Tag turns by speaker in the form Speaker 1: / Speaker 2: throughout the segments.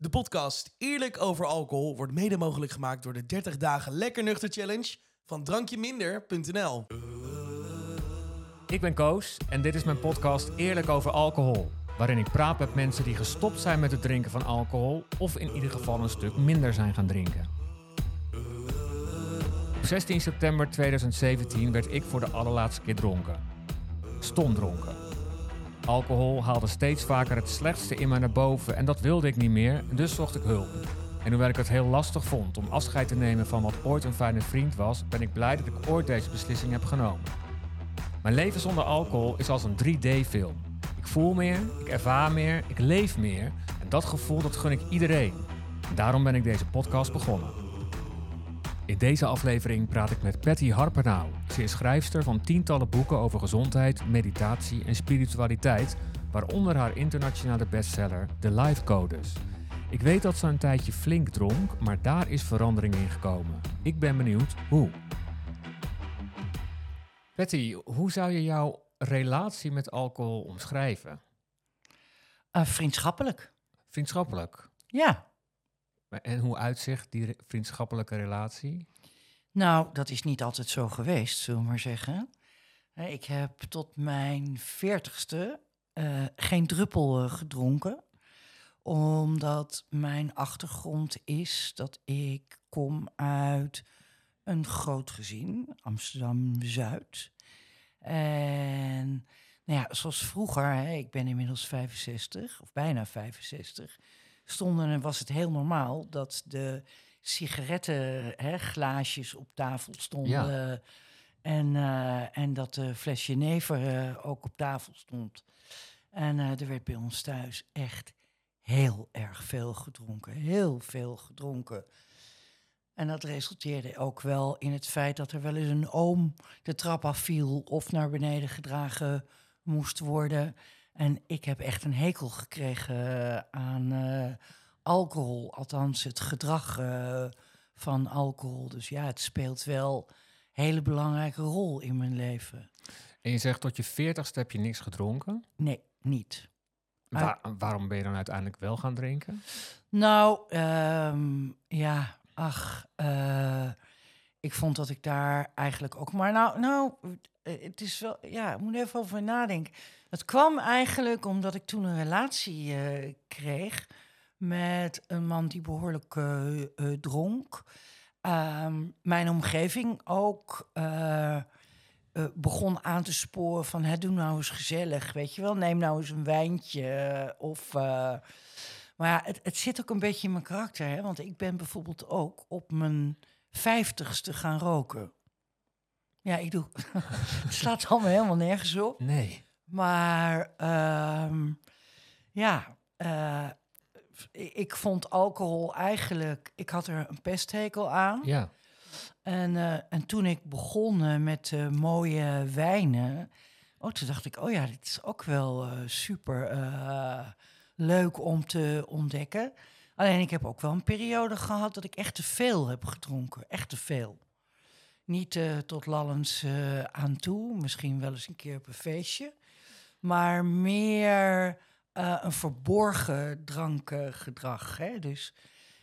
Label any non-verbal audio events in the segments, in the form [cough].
Speaker 1: De podcast Eerlijk over alcohol wordt mede mogelijk gemaakt door de 30 dagen Lekker Nuchter Challenge van drankjeminder.nl.
Speaker 2: Ik ben Koos en dit is mijn podcast Eerlijk over alcohol. Waarin ik praat met mensen die gestopt zijn met het drinken van alcohol of in ieder geval een stuk minder zijn gaan drinken. Op 16 september 2017 werd ik voor de allerlaatste keer dronken. Stom dronken. Alcohol haalde steeds vaker het slechtste in mij naar boven en dat wilde ik niet meer, dus zocht ik hulp. En hoewel ik het heel lastig vond om afscheid te nemen van wat ooit een fijne vriend was, ben ik blij dat ik ooit deze beslissing heb genomen. Mijn leven zonder alcohol is als een 3D-film. Ik voel meer, ik ervaar meer, ik leef meer en dat gevoel dat gun ik iedereen. En daarom ben ik deze podcast begonnen. In deze aflevering praat ik met Patty Harpenau. Ze is schrijfster van tientallen boeken over gezondheid, meditatie en spiritualiteit, waaronder haar internationale bestseller The Life Codes. Ik weet dat ze een tijdje flink dronk, maar daar is verandering in gekomen. Ik ben benieuwd hoe. Patty, hoe zou je jouw relatie met alcohol omschrijven?
Speaker 3: Uh, vriendschappelijk.
Speaker 2: Vriendschappelijk.
Speaker 3: Ja.
Speaker 2: En hoe uitzicht die vriendschappelijke relatie?
Speaker 3: Nou, dat is niet altijd zo geweest, zullen we maar zeggen. Ik heb tot mijn veertigste uh, geen druppel uh, gedronken. Omdat mijn achtergrond is dat ik kom uit een groot gezin, Amsterdam-Zuid. En nou ja, zoals vroeger, hè, ik ben inmiddels 65, of bijna 65, stonden en was het heel normaal dat de sigarettenglaasjes op tafel stonden.
Speaker 2: Ja.
Speaker 3: En, uh, en dat de fles jenever uh, ook op tafel stond. En uh, er werd bij ons thuis echt heel erg veel gedronken. Heel veel gedronken. En dat resulteerde ook wel in het feit dat er wel eens een oom de trap afviel of naar beneden gedragen moest worden. En ik heb echt een hekel gekregen aan uh, alcohol, althans het gedrag uh, van alcohol. Dus ja, het speelt wel een hele belangrijke rol in mijn leven.
Speaker 2: En je zegt tot je veertigste heb je niks gedronken?
Speaker 3: Nee, niet.
Speaker 2: Waar, waarom ben je dan uiteindelijk wel gaan drinken?
Speaker 3: Nou, um, ja, ach, uh, ik vond dat ik daar eigenlijk ook maar... Nou, nou, het is wel... Ja, ik moet even over nadenken. Het kwam eigenlijk omdat ik toen een relatie uh, kreeg met een man die behoorlijk uh, dronk. Um, mijn omgeving ook begon aan te sporen van... Hè, doe nou eens gezellig, weet je wel. Neem nou eens een wijntje of... Maar ja, het, het, zit ook een beetje in mijn karakter. Hè? Want ik ben bijvoorbeeld ook op mijn vijftigste gaan roken. Ja, ik doe. [laughs] het slaat allemaal helemaal nergens op.
Speaker 2: Nee.
Speaker 3: Maar um, ja, uh, ik vond alcohol eigenlijk. Ik had er een pesthekel aan.
Speaker 2: Ja.
Speaker 3: En, uh, en toen ik begon met uh, mooie wijnen. Oh, toen dacht ik, oh ja, dit is ook wel super leuk om te ontdekken. Alleen ik heb ook wel een periode gehad dat ik echt te veel heb gedronken. Echt te veel. Niet uh, tot lallens uh, aan toe, misschien wel eens een keer op een feestje. Maar meer uh, een verborgen drankgedrag. Hè? Dus,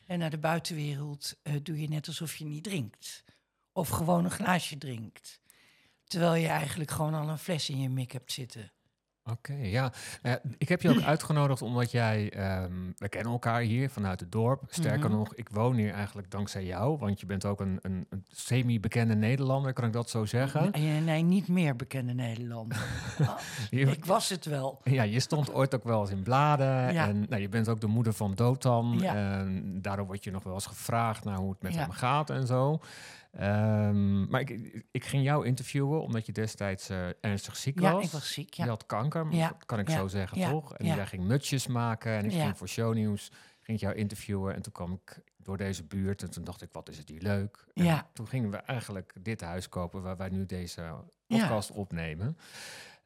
Speaker 3: en naar de buitenwereld doe je net alsof je niet drinkt. Of gewoon een glaasje drinkt. Terwijl je eigenlijk gewoon al een fles in je mik hebt zitten.
Speaker 2: Oké, okay, ja. Uh, ik heb je ook uitgenodigd omdat jij, um, we kennen elkaar hier vanuit het dorp. Sterker mm -hmm. nog, ik woon hier eigenlijk dankzij jou, want je bent ook een, een, een semi-bekende Nederlander, kan ik dat zo zeggen?
Speaker 3: Nee, nee niet meer bekende Nederlander. [laughs] oh, je, ik was het wel.
Speaker 2: Ja, je stond ooit ook wel eens in bladen ja. en nou, je bent ook de moeder van Dotan.
Speaker 3: Ja.
Speaker 2: En daardoor word je nog wel eens gevraagd naar hoe het met ja. hem gaat en zo. Um, maar ik, ik, ging jou interviewen omdat je destijds uh, ernstig ziek was.
Speaker 3: Ja, ik was ziek, ja.
Speaker 2: Je had kanker,
Speaker 3: ja.
Speaker 2: dat kan ik zo zeggen, toch? En jij ging mutjes maken en ik ging voor shownieuws, ging ik jou interviewen. En toen kwam ik door deze buurt en toen dacht ik, wat is het hier leuk. En
Speaker 3: ja.
Speaker 2: toen gingen we eigenlijk dit huis kopen waar wij nu deze podcast opnemen.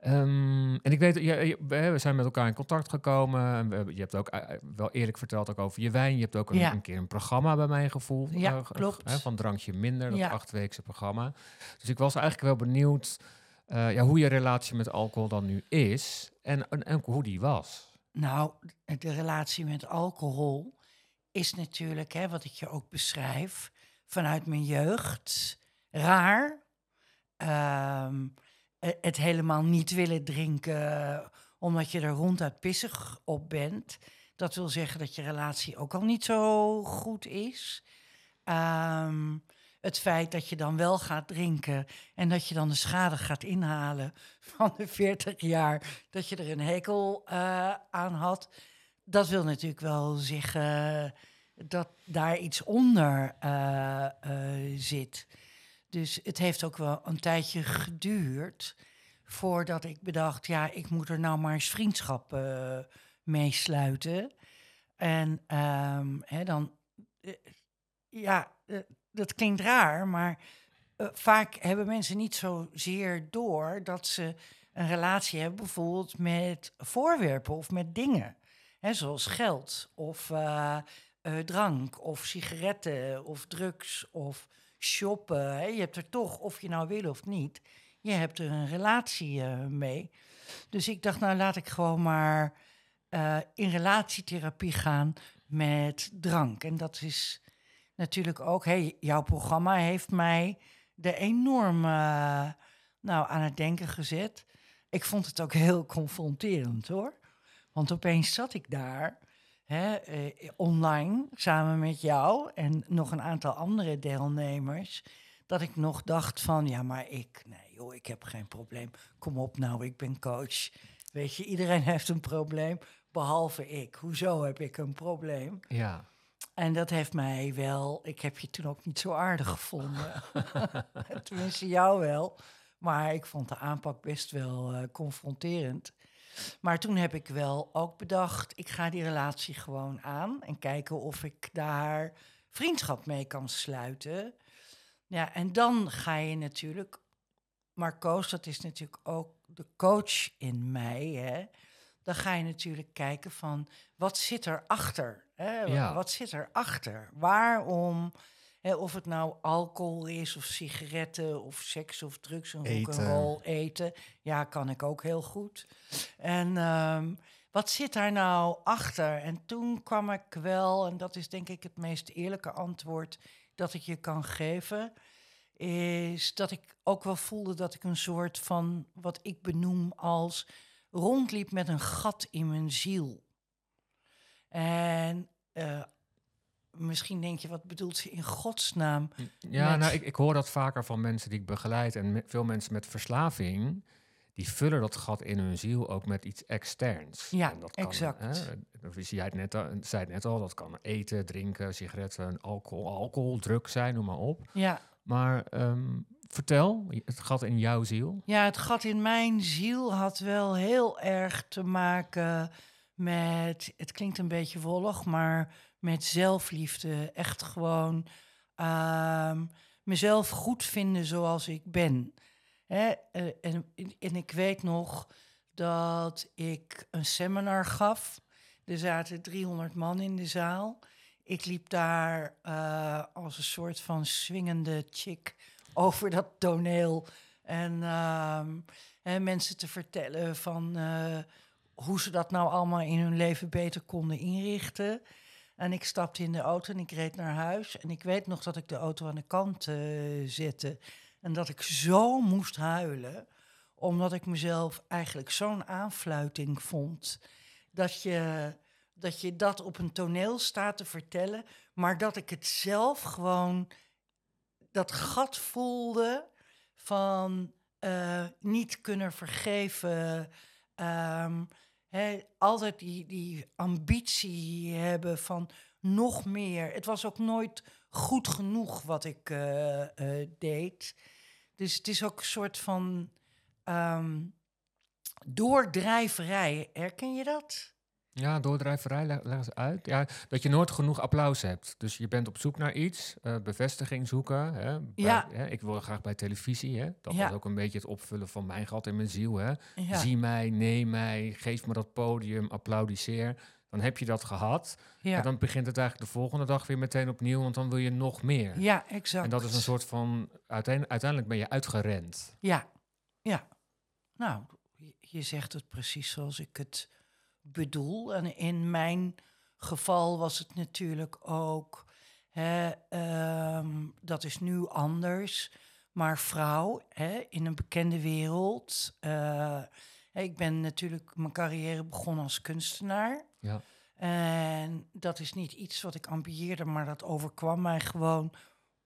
Speaker 2: Um, en ik weet, ja, we zijn met elkaar in contact gekomen. Je hebt ook uh, wel eerlijk verteld ook over je wijn. Je hebt ook een,
Speaker 3: ja.
Speaker 2: een keer een programma bij mij gevoeld.
Speaker 3: Ja,
Speaker 2: uh,
Speaker 3: klopt.
Speaker 2: Uh, van Drankje Minder, dat
Speaker 3: Ja.
Speaker 2: achtweekse programma. Dus ik was eigenlijk wel benieuwd uh, ja, hoe je relatie met alcohol dan nu is. En, en, en hoe die was.
Speaker 3: Nou, de relatie met alcohol is natuurlijk, hè, wat ik je ook beschrijf, vanuit mijn jeugd raar. Ehm, eh, het helemaal niet willen drinken omdat je er ronduit pissig op bent. Dat wil zeggen dat je relatie ook al niet zo goed is. Ehm, het feit dat je dan wel gaat drinken en dat je dan de schade gaat inhalen [laughs] van de 40 jaar dat je er een hekel eh, aan had, dat wil natuurlijk wel zeggen dat daar iets onder eh, eh, zit. Dus het heeft ook wel een tijdje geduurd voordat ik bedacht, ja, ik moet er nou maar eens vriendschap uh, mee sluiten. En um, hè, dan, uh, ja, uh, dat klinkt raar, maar vaak hebben mensen niet zozeer door dat ze een relatie hebben, bijvoorbeeld met voorwerpen of met dingen. Zoals geld of drank of sigaretten of drugs of shoppen. Je hebt er toch, of je nou wil of niet, je hebt er een relatie uh, mee. Dus ik dacht, nou laat ik gewoon maar uh, in relatietherapie gaan met drank. En dat is natuurlijk ook, hey, jouw programma heeft mij er enorm uh, nou, aan het denken gezet. Ik vond het ook heel confronterend hoor. Want opeens zat ik daar, hè, online, samen met jou en nog een aantal andere deelnemers dat ik nog dacht van, ja, maar ik, nee joh, ik heb geen probleem. Kom op nou, ik ben coach. Weet je, iedereen [laughs] heeft een probleem, behalve ik. Hoezo heb ik een probleem?
Speaker 2: Ja.
Speaker 3: En dat heeft mij wel, ik heb je toen ook niet zo aardig gevonden. [laughs] Tenminste, jou wel. Maar ik vond de aanpak best wel uh, confronterend. Maar toen heb ik wel ook bedacht, ik ga die relatie gewoon aan en kijken of ik daar vriendschap mee kan sluiten. Ja, en dan ga je natuurlijk, Marco's, dat is natuurlijk ook de coach in mij, hè? Dan ga je natuurlijk kijken van, wat zit erachter? Hè?
Speaker 2: Ja.
Speaker 3: Wat zit erachter? Waarom, of het nou alcohol is, of sigaretten, of seks, of drugs, en rock'n'roll, eten. Ja, kan ik ook heel goed. En ehm, wat zit daar nou achter? En toen kwam ik wel, en dat is denk ik het meest eerlijke antwoord dat ik je kan geven, is dat ik ook wel voelde dat ik een soort van wat ik benoem als rondliep met een gat in mijn ziel. En uh, misschien denk je, wat bedoelt ze in godsnaam?
Speaker 2: Ja,
Speaker 3: met-
Speaker 2: nou, ik, ik hoor dat vaker van mensen die ik begeleid en me- veel mensen met verslaving. Die vullen dat gat in hun ziel ook met iets externs.
Speaker 3: Ja,
Speaker 2: En dat kan,
Speaker 3: exact.
Speaker 2: Hè, zei het, net al, zei het net al, dat kan eten, drinken, sigaretten, alcohol, alcohol, drugs zijn, noem maar op.
Speaker 3: Ja,
Speaker 2: Maar ehm, vertel, het gat in jouw ziel.
Speaker 3: Ja, het gat in mijn ziel had wel heel erg te maken met, het klinkt een beetje wollig, maar met zelfliefde. Echt gewoon ehm, mezelf goed vinden zoals ik ben. Hè? eh, en, en ik weet nog dat ik een seminar gaf. Er zaten 300 man in de zaal. Ik liep daar eh, als een soort van swingende chick over dat toneel. En ehm, hè, mensen te vertellen van eh, hoe ze dat nou allemaal in hun leven beter konden inrichten. En ik stapte in de auto en ik reed naar huis. En ik weet nog dat ik de auto aan de kant eh, zette. En dat ik zo moest huilen. Omdat ik mezelf eigenlijk zo'n aanfluiting vond. Dat je, dat op een toneel staat te vertellen. Maar dat ik het zelf gewoon dat gat voelde van eh, niet kunnen vergeven. ehm, altijd die, die ambitie hebben van nog meer. Het was ook nooit goed genoeg wat ik eh, eh, deed. Dus het is ook een soort van ehm, doordrijverij. Herken je dat?
Speaker 2: Ja, doordrijverij, leg, leg eens uit. Ja, dat je nooit genoeg applaus hebt. Dus je bent op zoek naar iets, eh, bevestiging zoeken. Hè, bij-
Speaker 3: Ja.
Speaker 2: hè, ik wil graag bij televisie. Hè. Dat
Speaker 3: Ja.
Speaker 2: was ook een beetje het opvullen van mijn gat in mijn ziel. Hè.
Speaker 3: Ja.
Speaker 2: Zie mij, neem mij, geef me dat podium, applaudisseer. Dan heb je dat gehad.
Speaker 3: Ja,
Speaker 2: En dan begint het eigenlijk de volgende dag weer meteen opnieuw, want dan wil je nog meer.
Speaker 3: ja exact.
Speaker 2: En dat is een soort van, uiteindelijk, uiteindelijk ben je uitgerend.
Speaker 3: Ja, ja. Nou, je zegt het precies zoals ik het bedoel. En in mijn geval was het natuurlijk ook. Hè, ehm, dat is nu anders. Maar vrouw hè, in een bekende wereld. eh, ik ben natuurlijk mijn carrière begonnen als kunstenaar.
Speaker 2: Ja.
Speaker 3: En dat is niet iets wat ik ambieerde, maar dat overkwam mij gewoon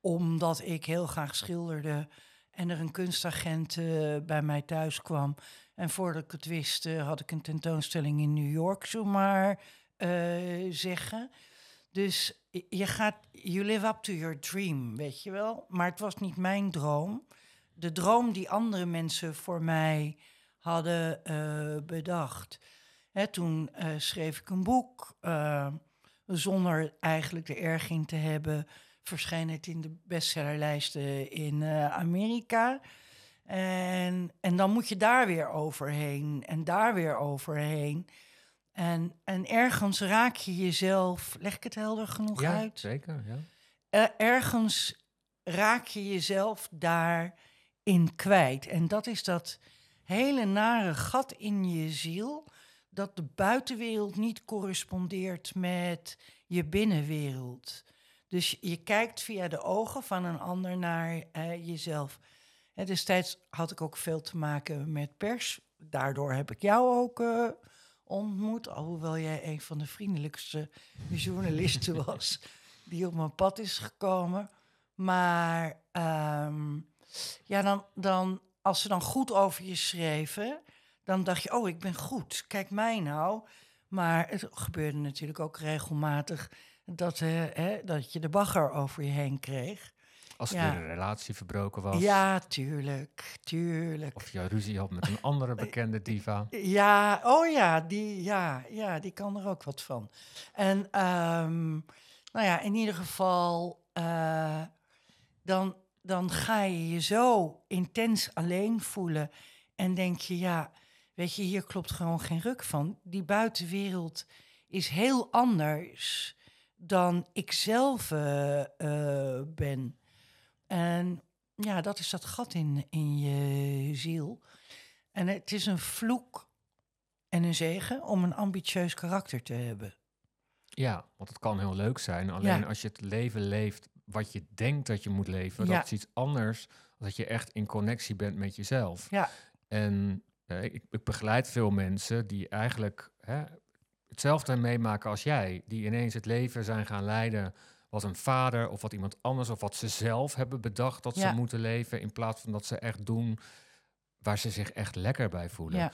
Speaker 3: omdat ik heel graag schilderde en er een kunstagent eh, bij mij thuis kwam. En voordat ik het wist, eh, had ik een tentoonstelling in New York, zomaar eh zeggen. Dus je- gaat, you live up to your dream, weet je wel. Maar het was niet mijn droom. De droom die andere mensen voor mij hadden bedacht. Hè, toen schreef ik een boek, zonder eigenlijk er erg in te hebben. Verscheen het in de bestsellerlijsten in eh, Amerika. En, en dan moet je daar weer overheen en daar weer overheen. En, en ergens raak je jezelf, leg ik het helder genoeg
Speaker 2: ja,
Speaker 3: uit?
Speaker 2: zeker. Ja.
Speaker 3: Eh, ergens raak je jezelf daarin kwijt. En dat is dat hele nare gat in je ziel, dat de buitenwereld niet correspondeert met je binnenwereld. Dus je- kijkt via de ogen van een ander naar eh, jezelf. En destijds had ik ook veel te maken met pers. Daardoor heb ik jou ook eh, ontmoet. Alhoewel jij een van de vriendelijkste journalisten [laughs] was die op mijn pad is gekomen. Maar ehm, ja, dan, dan, als ze dan goed over je schreven, dan dacht je, oh, ik ben goed. Kijk mij nou. Maar het gebeurde natuurlijk ook regelmatig dat, eh, hè, dat je de bagger over je heen kreeg.
Speaker 2: Als er
Speaker 3: Ja.
Speaker 2: een relatie verbroken was.
Speaker 3: Ja, tuurlijk, tuurlijk.
Speaker 2: Of je ruzie had met een andere bekende [laughs] diva.
Speaker 3: Ja, oh ja, die, ja, ja, die kan er ook wat van. En ehm, nou ja, in ieder geval, eh, dan, dan ga je je zo intens alleen voelen en denk je, ja, weet je, hier klopt gewoon geen ruk van. Die buitenwereld is heel anders dan ik zelf eh, eh, ben. En ja, dat is dat gat in, in je ziel. En het is een vloek en een zegen om een ambitieus karakter te hebben.
Speaker 2: Ja, want het kan heel leuk zijn. Alleen
Speaker 3: Ja.
Speaker 2: als je het leven leeft wat je denkt dat je moet leven,
Speaker 3: Ja.
Speaker 2: dat is iets anders dan dat je echt in connectie bent met jezelf.
Speaker 3: Ja.
Speaker 2: En eh, ik, ik begeleid veel mensen die eigenlijk hè, hetzelfde meemaken als jij. Die ineens het leven zijn gaan leiden wat een vader of wat iemand anders of wat ze zelf hebben bedacht dat
Speaker 3: Ja.
Speaker 2: ze moeten leven. In plaats van dat ze echt doen waar ze zich echt lekker bij voelen.
Speaker 3: Ja.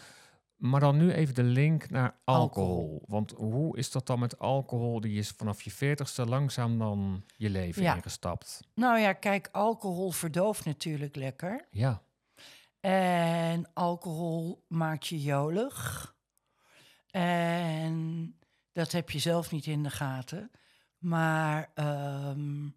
Speaker 2: Maar dan nu even de link naar alcohol.
Speaker 3: Alcohol.
Speaker 2: Want hoe is dat dan met alcohol? Die is vanaf je veertigste langzaam dan je leven
Speaker 3: Ja.
Speaker 2: ingestapt.
Speaker 3: Nou ja, kijk, alcohol verdooft natuurlijk lekker.
Speaker 2: Ja,
Speaker 3: En alcohol maakt je jolig. En dat heb je zelf niet in de gaten. Maar ehm,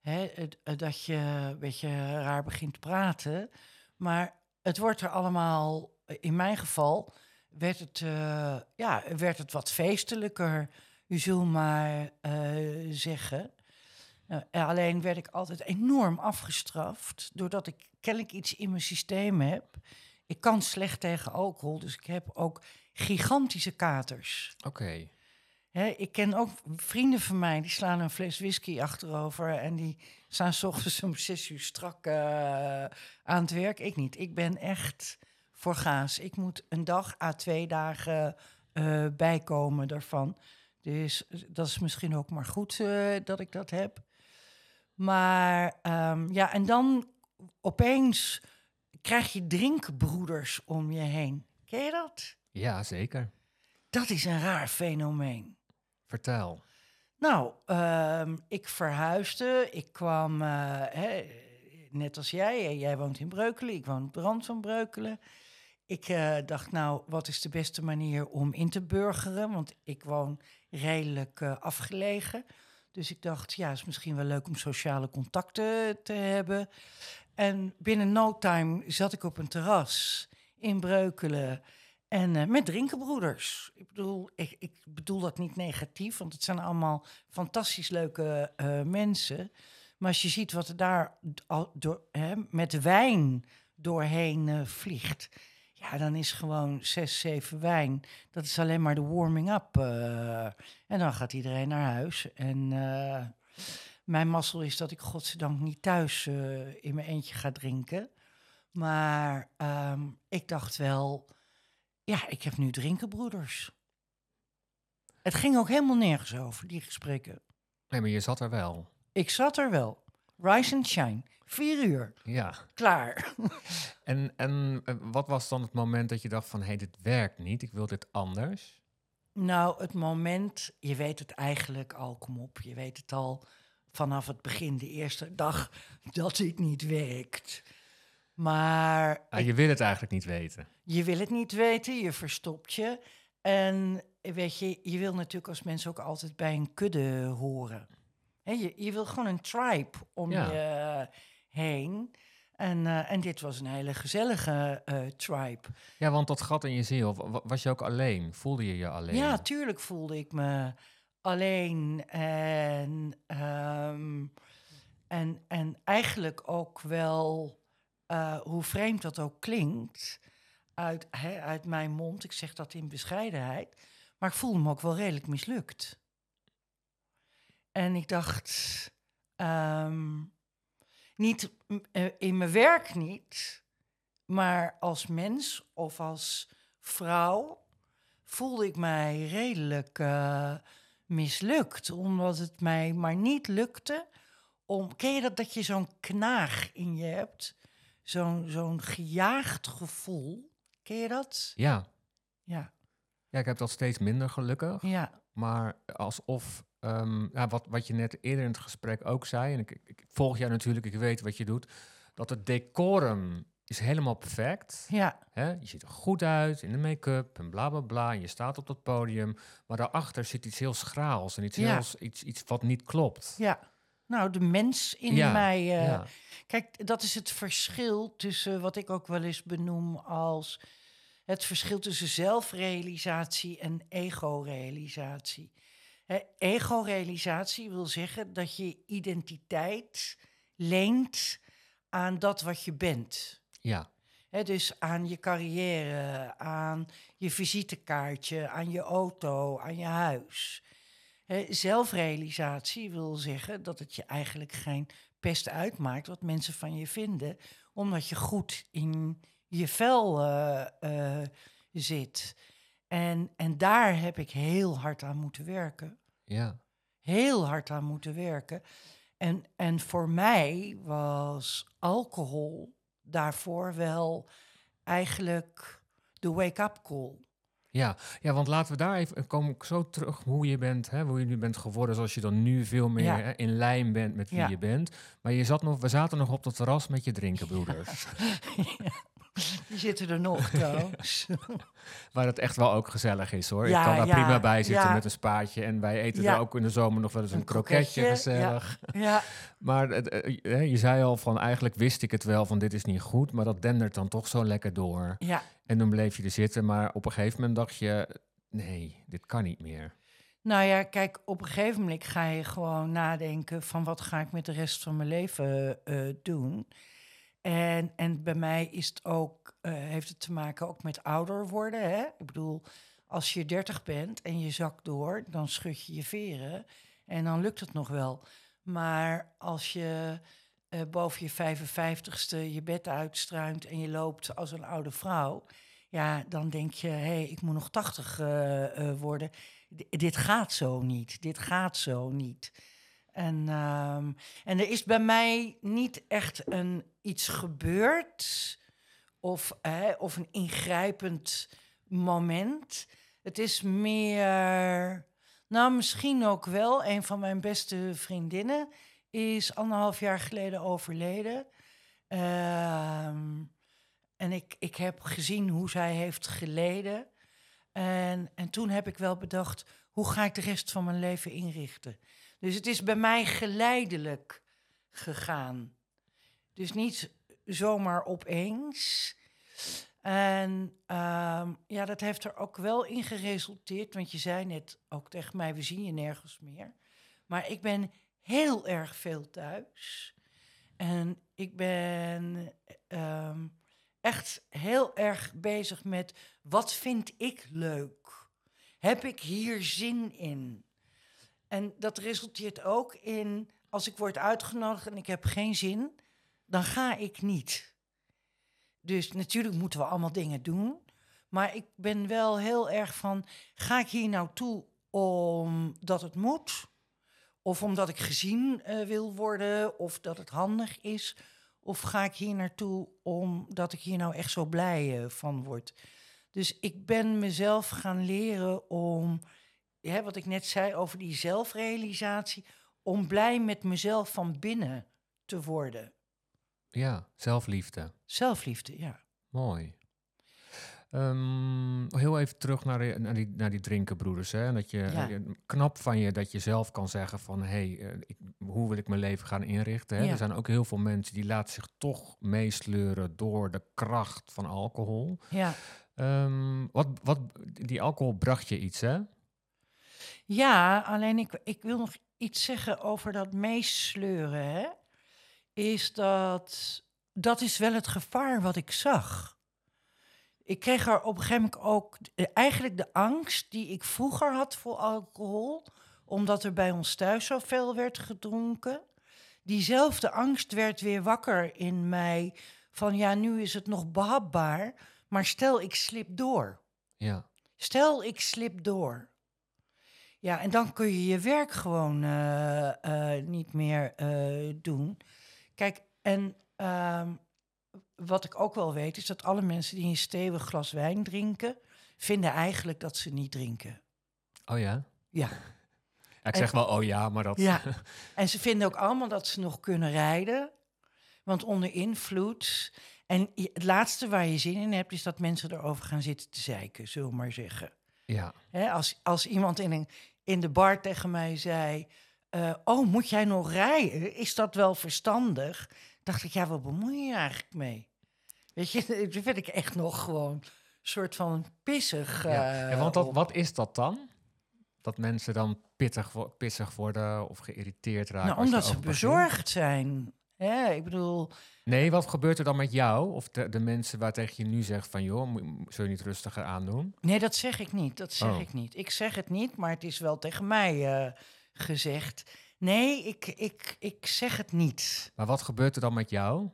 Speaker 3: hè, het- dat je een beetje raar begint te praten. Maar het wordt er allemaal, in mijn geval, werd het, eh, ja, werd het wat feestelijker. U zult maar eh, zeggen. En alleen werd ik altijd enorm afgestraft, doordat ik kennelijk iets in mijn systeem heb. Ik kan slecht tegen alcohol, dus ik heb ook gigantische katers.
Speaker 2: oké.
Speaker 3: Ik ken ook vrienden van mij, die slaan een fles whisky achterover... en die staan s ochtends om zes uur strak eh, aan het werk. Ik niet. Ik ben echt voor gaas. Ik moet een dag à twee dagen eh, bijkomen daarvan. Dus eh, dat is misschien ook maar goed dat ik dat heb. Maar ehm, ja, en dan opeens krijg je drinkbroeders om je heen. Ken je dat?
Speaker 2: Ja, zeker.
Speaker 3: Dat is een raar fenomeen.
Speaker 2: Vertel.
Speaker 3: Nou, ehm, ik verhuisde. Ik kwam, eh, hè, net als jij. eh, Jij woont in Breukelen, ik woon op de rand van Breukelen. Ik eh, dacht, nou, wat is de beste manier om in te burgeren? Want ik woon redelijk afgelegen. Dus ik dacht, ja, het is misschien wel leuk om sociale contacten te hebben. En binnen no time zat ik op een terras in Breukelen. En eh, met drinkenbroeders. Ik bedoel, ik, ik bedoel dat niet negatief, want het zijn allemaal fantastisch leuke eh, mensen. Maar als je ziet wat er daar door, hè, met wijn doorheen eh, vliegt. Ja, dan is gewoon zes, zeven wijn. Dat is alleen maar de warming-up. eh. en dan gaat iedereen naar huis. En mijn mazzel is dat ik godzijdank niet thuis eh, in mijn eentje ga drinken. Maar ehm, ik dacht wel, ja, ik heb nu drinkenbroeders. Het ging ook helemaal nergens over, die gesprekken.
Speaker 2: Nee, maar je zat er wel.
Speaker 3: Ik zat er wel. Rise and shine. Vier uur.
Speaker 2: Ja.
Speaker 3: Klaar. [laughs]
Speaker 2: En, en eh, wat was dan het moment dat je dacht van... hé, hey, dit werkt niet, ik wil dit anders?
Speaker 3: Nou, het moment, je weet het eigenlijk al, kom op, je weet het al vanaf het begin, de eerste dag, dat dit niet werkt. Maar
Speaker 2: Ah, je wil het eigenlijk niet weten.
Speaker 3: je wil het niet weten, je verstopt je. En weet je, je wil natuurlijk als mensen ook altijd bij een kudde horen. Je, je wil gewoon een tribe om
Speaker 2: Ja.
Speaker 3: je heen. En, eh, en dit was een hele gezellige eh, tribe.
Speaker 2: Ja, want dat gat in je ziel, wa- was je ook alleen? Voelde je je alleen?
Speaker 3: Ja, tuurlijk voelde ik me alleen en, ehm, en, en eigenlijk ook wel, eh, hoe vreemd dat ook klinkt, uit, uit mijn mond. Ik zeg dat in bescheidenheid, maar ik voelde me ook wel redelijk mislukt. En ik dacht, ehm, niet eh, in mijn werk niet, maar als mens of als vrouw voelde ik mij redelijk eh, mislukt. Omdat het mij maar niet lukte om... Ken je dat, dat je zo'n knaag in je hebt? Zo'n zo'n gejaagd gevoel. Ken je dat?
Speaker 2: Ja.
Speaker 3: Ja,
Speaker 2: ja, ik heb dat steeds minder gelukkig.
Speaker 3: ja,
Speaker 2: Maar alsof, ehm, ja, wat, wat je net eerder in het gesprek ook zei... en ik, ik, ik volg jou natuurlijk, ik weet wat je doet... dat het decorum is helemaal perfect.
Speaker 3: ja?
Speaker 2: Je ziet er goed uit in de make-up en bla bla bla. En je staat op dat podium. Maar daarachter zit iets heel schraals en iets,
Speaker 3: Ja.
Speaker 2: heel, iets, iets wat niet klopt.
Speaker 3: ja. Nou, de mens in
Speaker 2: Ja,
Speaker 3: mij... eh,
Speaker 2: ja.
Speaker 3: Kijk, dat is het verschil tussen wat ik ook wel eens benoem als het verschil tussen zelfrealisatie en ego-realisatie. Ego-realisatie wil zeggen dat je identiteit leent aan dat wat je bent.
Speaker 2: Ja,
Speaker 3: dus aan je carrière, aan je visitekaartje, aan je auto, aan je huis. Zelfrealisatie wil zeggen dat het je eigenlijk geen pest uitmaakt wat mensen van je vinden, omdat je goed in je vel eh, eh, zit. En, en daar heb ik heel hard aan moeten werken
Speaker 2: ja.
Speaker 3: heel hard aan moeten werken. En, en voor mij was alcohol daarvoor wel eigenlijk de wake-up call.
Speaker 2: Ja, ja, want laten we daar even komen ik zo terug hoe je bent, hè, hoe je nu bent geworden, zoals je dan nu veel meer
Speaker 3: Ja.
Speaker 2: hè, in lijn bent met wie
Speaker 3: Ja.
Speaker 2: je bent. Maar je zat nog, we zaten nog op dat terras met je drinkenbroeders, [laughs] [laughs]
Speaker 3: Die zitten er nog [laughs] trouwens.
Speaker 2: waar het echt wel ook gezellig is hoor.
Speaker 3: Ja,
Speaker 2: ik kan daar
Speaker 3: ja,
Speaker 2: prima bij zitten
Speaker 3: ja.
Speaker 2: met een spaatje en wij eten
Speaker 3: Ja.
Speaker 2: er ook in de zomer nog wel eens een,
Speaker 3: Een
Speaker 2: kroketje, gezellig.
Speaker 3: ja,
Speaker 2: Maar eh, hè, je zei al van eigenlijk wist ik het wel van dit is niet goed, maar dat dendert dan toch zo lekker door.
Speaker 3: ja.
Speaker 2: En dan bleef je er zitten, maar op een gegeven moment dacht je, nee, dit kan niet meer.
Speaker 3: Nou ja, kijk, op een gegeven moment ga je gewoon nadenken van wat ga ik met de rest van mijn leven eh, doen. En, en bij mij is het ook, eh, heeft het te maken ook met ouder worden. Hè? Ik bedoel, als je 30 bent en je zakt door, dan schud je je veren en dan lukt het nog wel. Maar als je eh, boven je 55ste je bed uitstruint en je loopt als een oude vrouw, ja, dan denk je, hé, hey, ik moet nog 80 eh, worden. Dit gaat zo niet. Dit gaat zo niet. En, ehm, en er is bij mij niet echt een, iets gebeurd of, hè, of een ingrijpend moment. Het is meer, nou misschien ook wel, een van mijn beste vriendinnen is anderhalf jaar geleden overleden. Ehm, en ik, ik heb gezien hoe zij heeft geleden. En, en toen heb ik wel bedacht, hoe ga ik de rest van mijn leven inrichten? Dus het is bij mij geleidelijk gegaan. Dus niet zomaar opeens. En ehm, ja, dat heeft er ook wel in geresulteerd. Want je zei net ook tegen mij, we zien je nergens meer. Maar ik ben heel erg veel thuis. En ik ben ehm, echt heel erg bezig met wat vind ik leuk? Heb ik hier zin in? En dat resulteert ook in, als ik word uitgenodigd en ik heb geen zin, dan ga ik niet. Dus natuurlijk moeten we allemaal dingen doen. Maar ik ben wel heel erg van, ga ik hier nou toe omdat het moet? Of omdat ik gezien uh, wil worden? Of dat het handig is? Of ga ik hier naartoe omdat ik hier nou echt zo blij uh, van word? Dus ik ben mezelf gaan leren om, hè, wat ik net zei over die zelfrealisatie, om blij met mezelf van binnen te worden.
Speaker 2: Ja, zelfliefde.
Speaker 3: Zelfliefde, ja.
Speaker 2: Mooi. Um, heel even terug naar, die, naar, die, naar die drinkenbroeders. Hè? Dat je,
Speaker 3: Ja.
Speaker 2: je- knap van je dat je zelf kan zeggen van... hé, hey, eh, ik- hoe wil ik mijn leven gaan inrichten? Hè?
Speaker 3: Ja.
Speaker 2: Er zijn ook heel veel mensen die laten zich toch meesleuren... door de kracht van alcohol.
Speaker 3: Ja,
Speaker 2: Ehm, wat, wat, die alcohol bracht je iets, hè?
Speaker 3: Ja alleen ik, ik wil nog iets zeggen over dat meesleuren. Hè? Is dat, dat is wel het gevaar wat ik zag. Ik kreeg er op een gegeven moment ook eh, eigenlijk de angst die ik vroeger had voor alcohol, omdat er bij ons thuis zoveel werd gedronken. Diezelfde angst werd weer wakker in mij van ja, nu is het nog behapbaar, maar stel ik slip door.
Speaker 2: Ja,
Speaker 3: Stel, ik slip door. Ja, en dan kun je je werk gewoon eh, eh, niet meer eh, doen. Kijk, en ehm, wat ik ook wel weet, is dat alle mensen die een stevig glas wijn drinken, vinden eigenlijk dat ze niet drinken.
Speaker 2: oh ja?
Speaker 3: Ja.
Speaker 2: Ja, ik zeg wel oh ja, maar dat...
Speaker 3: Ja, [laughs] en ze vinden ook allemaal dat ze nog kunnen rijden. Want onder invloed. En het laatste waar je zin in hebt, is dat mensen erover gaan zitten te zeiken, zullen we maar zeggen.
Speaker 2: ja.
Speaker 3: Als, als iemand in, een, in de bar tegen mij zei: eh, Oh, moet jij nog rijden? Is dat wel verstandig? Dacht ik, ja, wat bemoei je eigenlijk mee? Weet je, [laughs] dat vind ik echt nog gewoon een soort van pissig.
Speaker 2: Ja,
Speaker 3: eh,
Speaker 2: en want dat,
Speaker 3: op.
Speaker 2: wat is dat dan? Dat mensen dan pittig, pissig worden of geïriteerd raken?
Speaker 3: Nou, omdat ze bezorgd zijn. Hè, ik bedoel,
Speaker 2: Nee, wat gebeurt er dan met jou? Of de, de mensen waar tegen je nu zegt van... joh, moet- zul je niet rustiger aandoen?
Speaker 3: nee, dat zeg ik niet. Dat zeg
Speaker 2: Oh.
Speaker 3: ik niet. Ik zeg het niet, maar het is wel tegen mij eh, gezegd. Nee, ik, ik, ik zeg het niet.
Speaker 2: Maar wat gebeurt er dan met jou?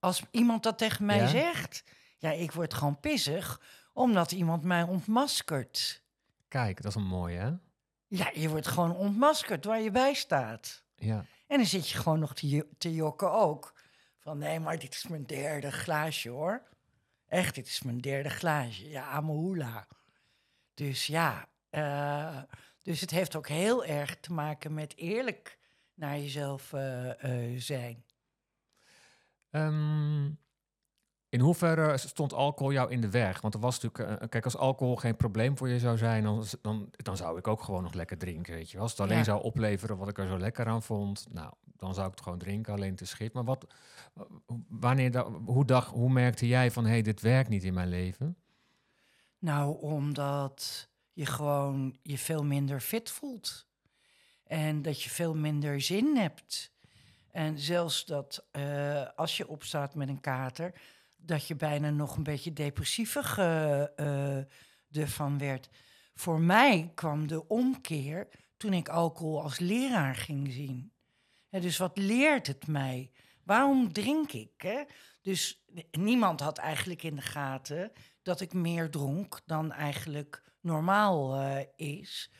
Speaker 3: Als iemand dat tegen mij
Speaker 2: Ja?
Speaker 3: zegt, ja, ik word gewoon pissig omdat iemand mij ontmaskert.
Speaker 2: Kijk, dat is een mooie, hè?
Speaker 3: Ja, je wordt gewoon ontmaskerd waar je bij staat.
Speaker 2: Ja,
Speaker 3: En dan zit je gewoon nog te, te jokken ook. Van nee, maar dit is mijn derde glaasje hoor. Echt, dit is mijn derde glaasje. Ja, Amahula. Dus ja, eh, dus het heeft ook heel erg te maken met eerlijk naar jezelf eh, eh, zijn.
Speaker 2: Ehm, in hoeverre stond alcohol jou in de weg? Want er was natuurlijk... eh, kijk, als alcohol geen probleem voor je zou zijn... Dan, dan, dan zou ik ook gewoon nog lekker drinken, weet je wel. Als het alleen
Speaker 3: Ja.
Speaker 2: zou opleveren wat ik er zo lekker aan vond... nou, dan zou ik het gewoon drinken, alleen te schip. Maar wat, wanneer, da- hoe, dag, hoe merkte jij van... hé, hey, dit werkt niet in mijn leven?
Speaker 3: Nou, omdat je gewoon je veel minder fit voelt. En dat je veel minder zin hebt. En zelfs dat eh, als je opstaat met een kater, dat je bijna nog een beetje depressievig eh, eh, ervan werd. Voor mij kwam de omkeer toen ik alcohol als leraar ging zien. Dus wat leert het mij? Waarom drink ik? Hè? Dus niemand had eigenlijk in de gaten dat ik meer dronk dan eigenlijk normaal eh, is.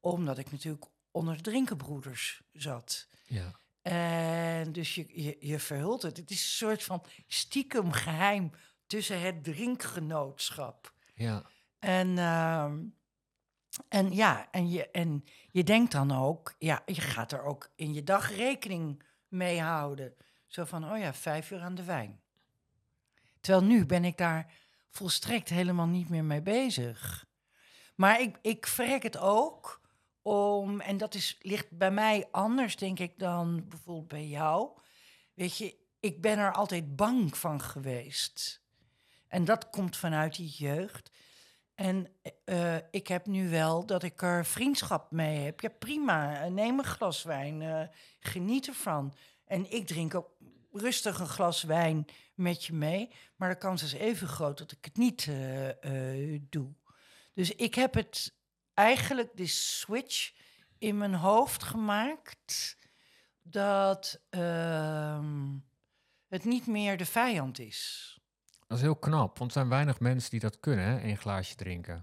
Speaker 3: Omdat ik natuurlijk onder de drinkenbroeders zat.
Speaker 2: Ja.
Speaker 3: En dus je, je, je verhult het. Het is een soort van stiekem geheim tussen het drinkgenootschap.
Speaker 2: Ja,
Speaker 3: En, ehm, en ja, en je, en je denkt dan ook, ja, je gaat er ook in je dag rekening mee houden. Zo van, oh ja, vijf uur aan de wijn. Terwijl nu ben ik daar volstrekt helemaal niet meer mee bezig. Maar ik, ik verrek het ook om, en dat is, ligt bij mij anders, denk ik, dan bijvoorbeeld bij jou. Weet je, ik ben er altijd bang van geweest. En dat komt vanuit die jeugd. En eh, ik heb nu wel dat ik er vriendschap mee heb. Ja, prima. Neem een glas wijn. eh, geniet ervan. En ik drink ook rustig een glas wijn met je mee. Maar de kans is even groot dat ik het niet eh, doe. Dus ik heb het eigenlijk de switch in mijn hoofd gemaakt dat ehm, het niet meer de vijand is.
Speaker 2: Dat is heel knap, want er zijn weinig mensen die dat kunnen, hè? Een glaasje drinken.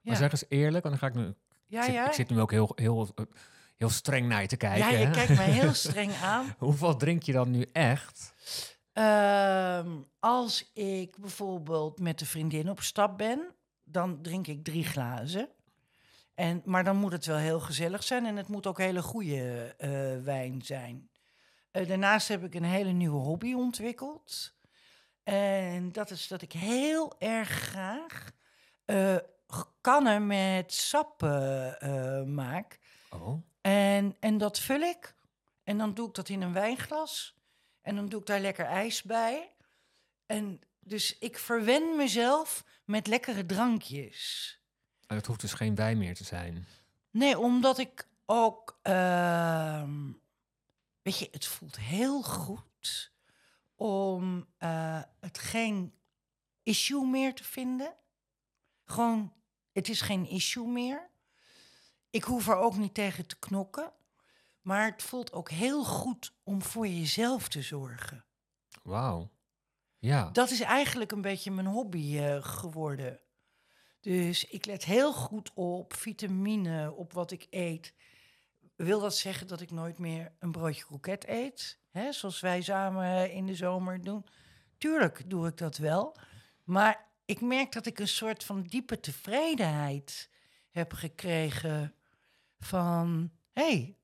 Speaker 2: Maar
Speaker 3: Ja.
Speaker 2: zeg eens eerlijk, want dan ga ik nu...
Speaker 3: Ja,
Speaker 2: ik, zit,
Speaker 3: ja.
Speaker 2: ik zit nu ook heel, heel, heel streng naar je te kijken.
Speaker 3: ja, je
Speaker 2: hè?
Speaker 3: kijkt mij heel [laughs] streng aan.
Speaker 2: Hoeveel drink je dan nu echt?
Speaker 3: Ehm, als ik bijvoorbeeld met een vriendin op stap ben, dan drink ik drie glazen. En, maar dan moet het wel heel gezellig zijn en het moet ook hele goede eh, wijn zijn. Eh, daarnaast heb ik een hele nieuwe hobby ontwikkeld. En dat is dat ik heel erg graag eh, kannen met sap eh, maak.
Speaker 2: Oh,
Speaker 3: En, en dat vul ik. En dan doe ik dat in een wijnglas. En dan doe ik daar lekker ijs bij. En dus ik verwen mezelf met lekkere drankjes.
Speaker 2: En het hoeft dus geen wijn meer te zijn.
Speaker 3: Nee, omdat ik ook. ehm, weet je, het voelt heel goed om eh, het geen issue meer te vinden. Gewoon, het is geen issue meer. Ik hoef er ook niet tegen te knokken. Maar het voelt ook heel goed om voor jezelf te zorgen.
Speaker 2: Wauw. Ja.
Speaker 3: Dat is eigenlijk een beetje mijn hobby eh, geworden. Dus ik let heel goed op vitamine, op wat ik eet. Wil dat zeggen dat ik nooit meer een broodje kroket eet? Hè, zoals wij samen in de zomer doen. Tuurlijk doe ik dat wel. Maar ik merk dat ik een soort van diepe tevredenheid heb gekregen van... hey,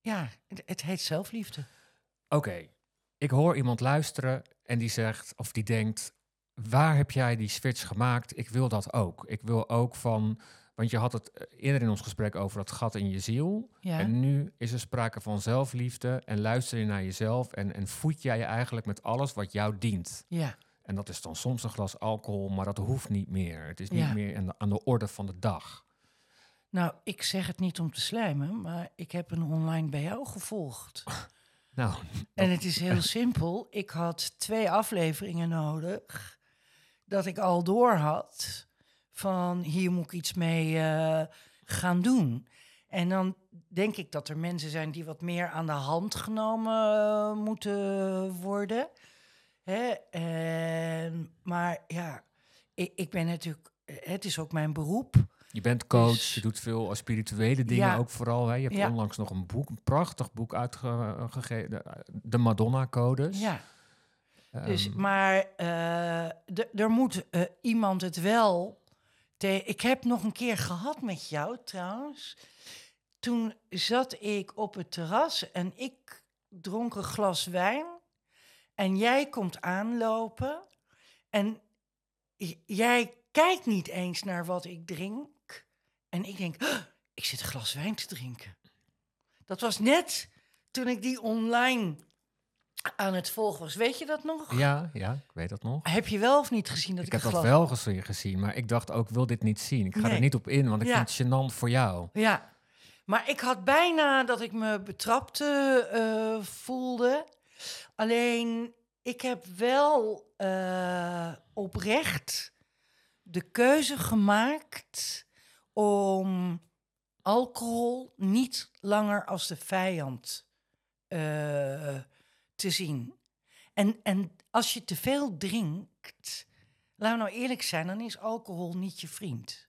Speaker 3: ja, het heet zelfliefde.
Speaker 2: Oké, ik hoor iemand luisteren en die zegt, of die denkt, waar heb jij die switch gemaakt? Ik wil dat ook. Ik wil ook van, want je had het eh, eerder in ons gesprek over dat gat in je ziel.
Speaker 3: Ja.
Speaker 2: En nu is er sprake van zelfliefde en luister je naar jezelf en, en voed jij je eigenlijk met alles wat jou dient.
Speaker 3: Ja.
Speaker 2: En dat is dan soms een glas alcohol, maar dat hoeft niet meer. Het is niet
Speaker 3: Ja.
Speaker 2: meer aan de, aan de orde van de dag.
Speaker 3: Nou, ik zeg het niet om te slijmen, maar ik heb een online BO gevolgd. [laughs]
Speaker 2: Nou,
Speaker 3: En het is heel simpel. Ik had twee afleveringen nodig dat ik al door had van hier moet ik iets mee eh, gaan doen. En dan denk ik dat er mensen zijn die wat meer aan de hand genomen eh, moeten worden. Hè? En, maar ja, ik, ik ben natuurlijk, het is ook mijn beroep.
Speaker 2: je bent coach,
Speaker 3: Dus-
Speaker 2: je doet veel spirituele dingen
Speaker 3: Ja.
Speaker 2: ook vooral. Hè? Je hebt
Speaker 3: Ja.
Speaker 2: onlangs nog een boek, een prachtig boek uitgegeven, de Madonna-codes.
Speaker 3: Ja. Dus,
Speaker 2: Ehm,
Speaker 3: maar eh, er moet eh, iemand het wel. Te ik heb nog een keer gehad met jou trouwens. Toen zat ik op het terras en ik dronk een glas wijn. En jij komt aanlopen. En jij kijkt niet eens naar wat ik drink. En ik denk, "Huh, ik zit een glas wijn te drinken. Dat was net toen ik die online aan het volgen was. Weet je dat nog?
Speaker 2: Ja, ja, ik weet dat nog.
Speaker 3: Heb je wel of niet gezien dat
Speaker 2: Ik
Speaker 3: ik,
Speaker 2: heb dat wel gezien, gezien, maar ik dacht ook, wil dit niet zien. Ik ga er niet op in, want ik
Speaker 3: Ja.
Speaker 2: vind het gênant voor jou.
Speaker 3: Ja, maar ik had bijna dat ik me betrapt eh, voelde. Alleen, ik heb wel eh, oprecht de keuze gemaakt om alcohol niet langer als de vijand eh, te zien. En, en als je te veel drinkt, laten we nou eerlijk zijn, dan is alcohol niet je vriend.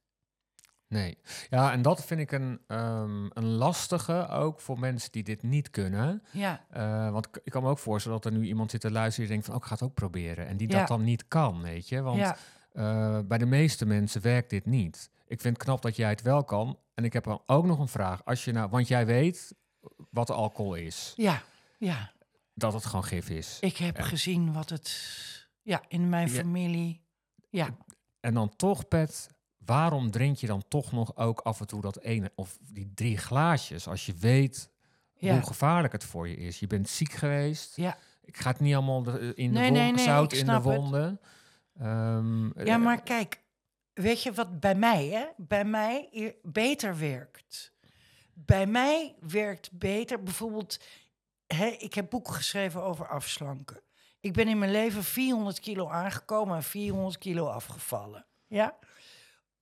Speaker 2: Nee. Ja, en dat vind ik een, ehm, een lastige ook voor mensen die dit niet kunnen.
Speaker 3: Ja,
Speaker 2: Eh, want ik- kan me ook voorstellen dat er nu iemand zit te luisteren die denkt van, oh, ik ga het ook proberen. En die
Speaker 3: Ja.
Speaker 2: dat dan niet kan, weet je. Want
Speaker 3: ja.
Speaker 2: eh, bij de meeste mensen werkt dit niet. Ik vind het knap dat jij het wel kan. En ik heb dan ook nog een vraag. Als je nou, want jij weet wat alcohol is.
Speaker 3: Ja, ja.
Speaker 2: Dat het gewoon gif is.
Speaker 3: Ik heb gezien wat het... Ja, in mijn
Speaker 2: Ja.
Speaker 3: familie. Ja,
Speaker 2: En dan toch, Pet, waarom drink je dan toch nog ook af en toe dat ene of die drie glaasjes als je weet
Speaker 3: ja.
Speaker 2: hoe gevaarlijk het voor je is? Je bent ziek geweest.
Speaker 3: Ja.
Speaker 2: Ik ga het niet allemaal de- in de
Speaker 3: Nee,
Speaker 2: won-
Speaker 3: nee, nee,
Speaker 2: zout in de wonden. Ehm,
Speaker 3: ja,
Speaker 2: eh,
Speaker 3: maar kijk. Weet je wat bij mij, hè? Bij mij beter werkt? Bij mij werkt beter bijvoorbeeld... hè, ik heb boeken geschreven over afslanken. Ik ben in mijn leven 400 kilo aangekomen en 400 kilo afgevallen. Ja?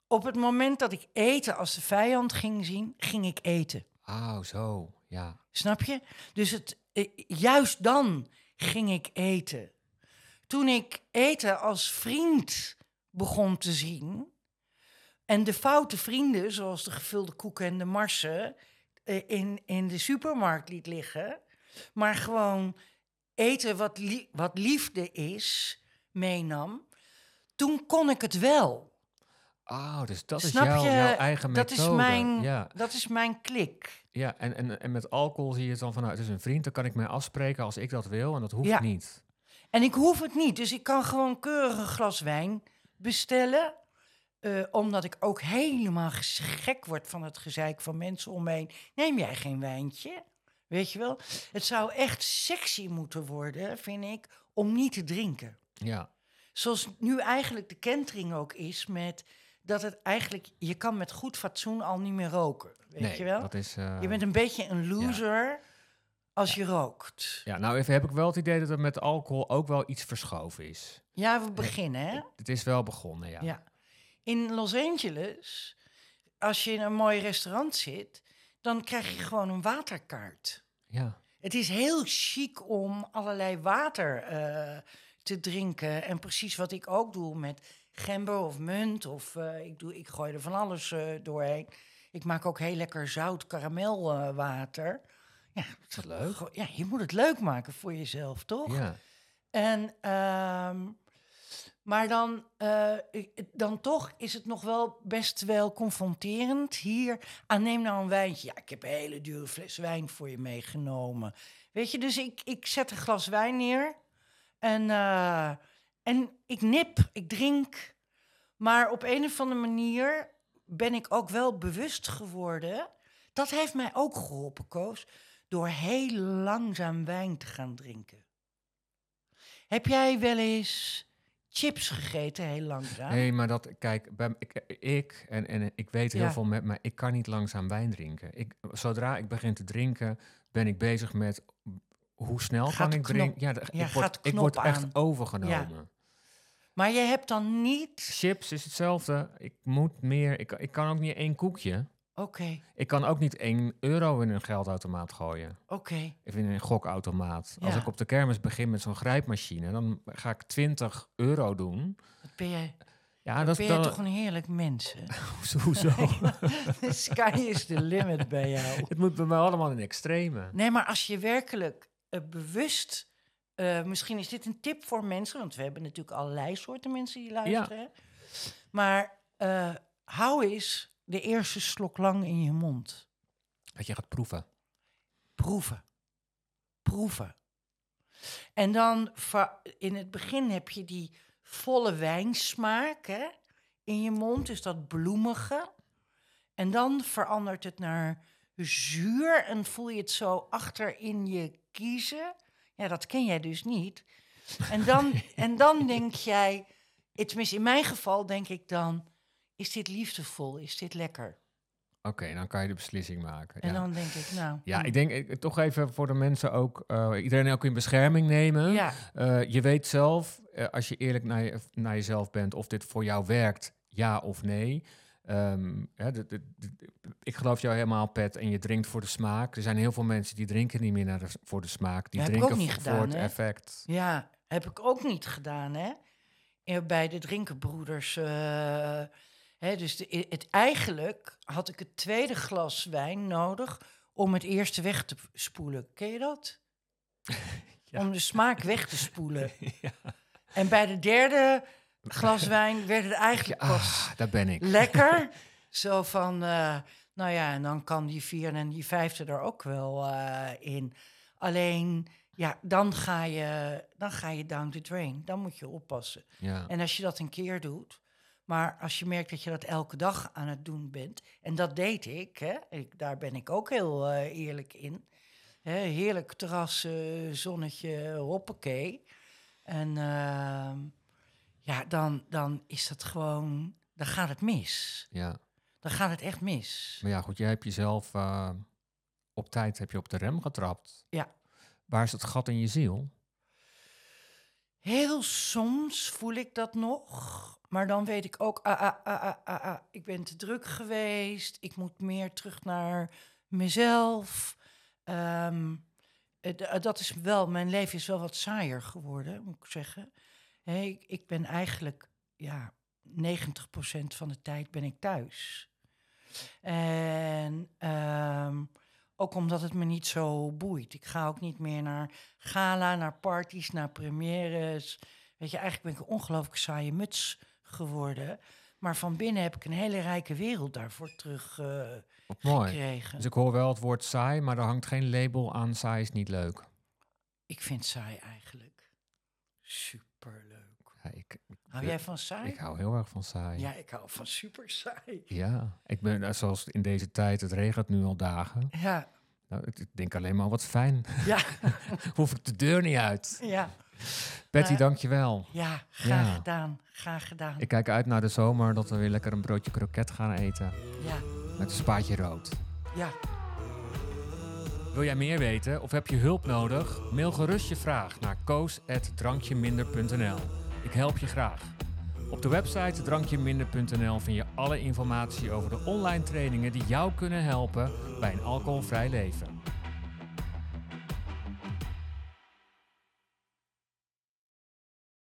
Speaker 3: Op het moment dat ik eten als de vijand ging zien, ging ik eten.
Speaker 2: Oh, zo. Ja.
Speaker 3: Snap je? Dus het, eh, juist dan ging ik eten. Toen ik eten als vriend begon te zien. En de foute vrienden, zoals de gevulde koeken en de marsen, eh, in, in de supermarkt liet liggen. Maar gewoon eten wat, wat liefde is, meenam. Toen kon ik het wel.
Speaker 2: Oh, dus dat is
Speaker 3: Snap
Speaker 2: jouw,
Speaker 3: je?
Speaker 2: jouw eigen
Speaker 3: dat
Speaker 2: methode.
Speaker 3: is mijn,
Speaker 2: Ja,
Speaker 3: dat is mijn klik.
Speaker 2: ja. En, en, en met alcohol zie je het dan van, nou, het is een vriend, dan kan ik mij afspreken als ik dat wil. En dat hoeft
Speaker 3: Ja.
Speaker 2: niet.
Speaker 3: En ik hoef het niet, dus ik kan gewoon keurig een glas wijn bestellen. eh, omdat ik ook helemaal gek word van het gezeik van mensen om me heen. Neem jij geen wijntje? Weet je wel? Het zou echt sexy moeten worden, vind ik, om niet te drinken.
Speaker 2: Ja,
Speaker 3: Zoals nu eigenlijk de kentering ook is met dat het eigenlijk... Je kan met goed fatsoen al niet meer roken, weet
Speaker 2: nee,
Speaker 3: je wel?
Speaker 2: dat is... eh,
Speaker 3: Je bent een beetje een loser als je rookt.
Speaker 2: Ja, nou even heb ik wel het idee dat er met alcohol ook wel iets verschoven is.
Speaker 3: Ja, we beginnen, hè?
Speaker 2: Het is wel begonnen, ja.
Speaker 3: Ja. In Los Angeles, als je in een mooi restaurant zit, dan krijg je gewoon een waterkaart.
Speaker 2: Ja.
Speaker 3: Het is heel chic om allerlei water eh, te drinken. En precies wat ik ook doe met gember of munt. Of eh, ik, doe, ik gooi er van alles eh, doorheen. Ik maak ook heel lekker zout karamelwater. ja,
Speaker 2: Wat leuk.
Speaker 3: Ja, je moet het leuk maken voor jezelf, toch?
Speaker 2: Ja.
Speaker 3: En, ehm, maar dan, eh, dan toch is het nog wel best wel confronterend. Hier, ah, neem nou een wijntje. Ja, ik heb een hele dure fles wijn voor je meegenomen. Weet je, dus ik, ik zet een glas wijn neer. En, eh, en ik nip, ik drink. Maar op een of andere manier ben ik ook wel bewust geworden. Dat heeft mij ook geholpen, Koos. Door heel langzaam wijn te gaan drinken. Heb jij wel eens chips gegeten, heel langzaam?
Speaker 2: Nee, maar dat, kijk, bij, ik, ik en, en ik weet heel
Speaker 3: Ja.
Speaker 2: veel met, maar ik kan niet langzaam wijn drinken. Ik, zodra ik begin te drinken, ben ik bezig met hoe snel
Speaker 3: Gaat
Speaker 2: kan ik drinken. Ja, de-
Speaker 3: ja,
Speaker 2: ik word, ik word echt
Speaker 3: aan.
Speaker 2: overgenomen.
Speaker 3: Maar je hebt dan niet...
Speaker 2: Chips is hetzelfde. Ik moet meer. Ik, ik kan ook niet één koekje.
Speaker 3: Oké,
Speaker 2: Ik kan ook niet 1 euro in een geldautomaat gooien.
Speaker 3: oké.
Speaker 2: Of in een gokautomaat. Als
Speaker 3: Ja.
Speaker 2: ik op de kermis begin met zo'n grijpmachine, dan ga ik 20 euro doen.
Speaker 3: Wat ben jij,
Speaker 2: Ja, dat
Speaker 3: ben
Speaker 2: dan...
Speaker 3: toch een heerlijk mens? [laughs]
Speaker 2: Hoezo? [laughs]
Speaker 3: The sky is the limit bij jou. [laughs]
Speaker 2: Het moet bij mij allemaal in extreme.
Speaker 3: Nee, maar als je werkelijk eh, bewust... eh, misschien is dit een tip voor mensen, want we hebben natuurlijk allerlei soorten mensen die luisteren. Maar eh, hou eens de eerste slok lang in je mond.
Speaker 2: Dat je gaat proeven.
Speaker 3: proeven. Proeven. En dan in het begin heb je die volle wijnsmaak hè, in je mond, dus dat bloemige. En dan verandert het naar zuur en voel je het zo achter in je kiezen. Ja, dat ken jij dus niet. En dan, en dan denk jij, tenminste in mijn geval denk ik dan, is dit liefdevol, is dit lekker?
Speaker 2: Oké, dan kan je de beslissing maken.
Speaker 3: En
Speaker 2: ja.
Speaker 3: dan denk ik, nou...
Speaker 2: ja, ik denk toch even voor de mensen ook, eh, iedereen ook in bescherming nemen.
Speaker 3: Ja,
Speaker 2: Eh, je weet zelf, eh, als je eerlijk naar, je, naar jezelf bent, of dit voor jou werkt, ja of nee. Ehm, hè, de- de- de- ik geloof jou helemaal, Pet, en je drinkt voor de smaak. Er zijn heel veel mensen die drinken niet meer naar voor de smaak. Die drinken
Speaker 3: niet
Speaker 2: voor, voor
Speaker 3: gedaan,
Speaker 2: het
Speaker 3: hè?
Speaker 2: effect.
Speaker 3: Ja, heb ik ook niet gedaan, hè? Bij de drinkenbroeders. Dus de, het, eigenlijk had ik het tweede glas wijn nodig om het eerste weg te spoelen. Ken je dat? [laughs]
Speaker 2: Ja.
Speaker 3: Om de smaak weg te spoelen. [laughs] En bij de derde glas [laughs] wijn werd het eigenlijk pas
Speaker 2: Ah, daar ben ik.
Speaker 3: lekker. Zo van, eh, nou ja, en dan kan die vierde en die vijfde er ook wel eh, in. Alleen, ja, dan ga, je, dan ga je down the drain. Dan moet je oppassen.
Speaker 2: Ja.
Speaker 3: En als je dat een keer doet, maar als je merkt dat je dat elke dag aan het doen bent, en dat deed ik, hè, ik daar ben ik ook heel eh, eerlijk in. Hè, heerlijk terras, zonnetje, hoppakee. En ehm, ja, dan, dan is dat gewoon, dan gaat het mis.
Speaker 2: ja.
Speaker 3: Dan gaat het echt mis.
Speaker 2: Maar ja, goed, jij hebt jezelf eh, op tijd heb je op de rem getrapt.
Speaker 3: Ja.
Speaker 2: waar is het gat in je ziel?
Speaker 3: Heel soms voel ik dat nog. Maar dan weet ik ook, ah, ah, ah, ah, ah, ah, ik ben te druk geweest. Ik moet meer terug naar mezelf. Ehm, eh, eh, dat is wel, mijn leven is wel wat saaier geworden, moet ik zeggen. Ik, ben eigenlijk, ja, 90% van de tijd ben ik thuis. En ehm, ook omdat het me niet zo boeit. Ik ga ook niet meer naar gala, naar parties, naar premières. Weet je, eigenlijk ben ik een ongelooflijk saaie muts geworden. Maar van binnen heb ik een hele rijke wereld daarvoor terug eh,
Speaker 2: mooi.
Speaker 3: gekregen.
Speaker 2: Dus ik hoor wel het woord saai, maar er hangt geen label aan saai is niet leuk.
Speaker 3: Ik vind saai eigenlijk superleuk.
Speaker 2: Ja, ik,
Speaker 3: Hou jij van saai?
Speaker 2: ik hou heel erg van saai.
Speaker 3: Ja, ik hou van super saai.
Speaker 2: Ja, ik ben eh, zoals in deze tijd, het regent nu al dagen.
Speaker 3: Ja,
Speaker 2: Nou, ik denk alleen maar wat fijn.
Speaker 3: ja, [laughs]
Speaker 2: Hoef ik de deur niet uit.
Speaker 3: ja.
Speaker 2: Betty,
Speaker 3: Maar-
Speaker 2: dankjewel.
Speaker 3: Ja, graag
Speaker 2: Ja.
Speaker 3: gedaan. Graag gedaan.
Speaker 2: Ik kijk uit naar de zomer dat we weer lekker een broodje kroket gaan eten.
Speaker 3: Ja,
Speaker 2: Met een spaatje rood.
Speaker 3: ja.
Speaker 2: Wil jij meer weten of heb je hulp nodig? Mail gerust je vraag naar koos.drankjeminder.nl. Ik help je graag. Op de website drankjeminder.nl vind je alle informatie over de online trainingen die jou kunnen helpen bij een alcoholvrij leven.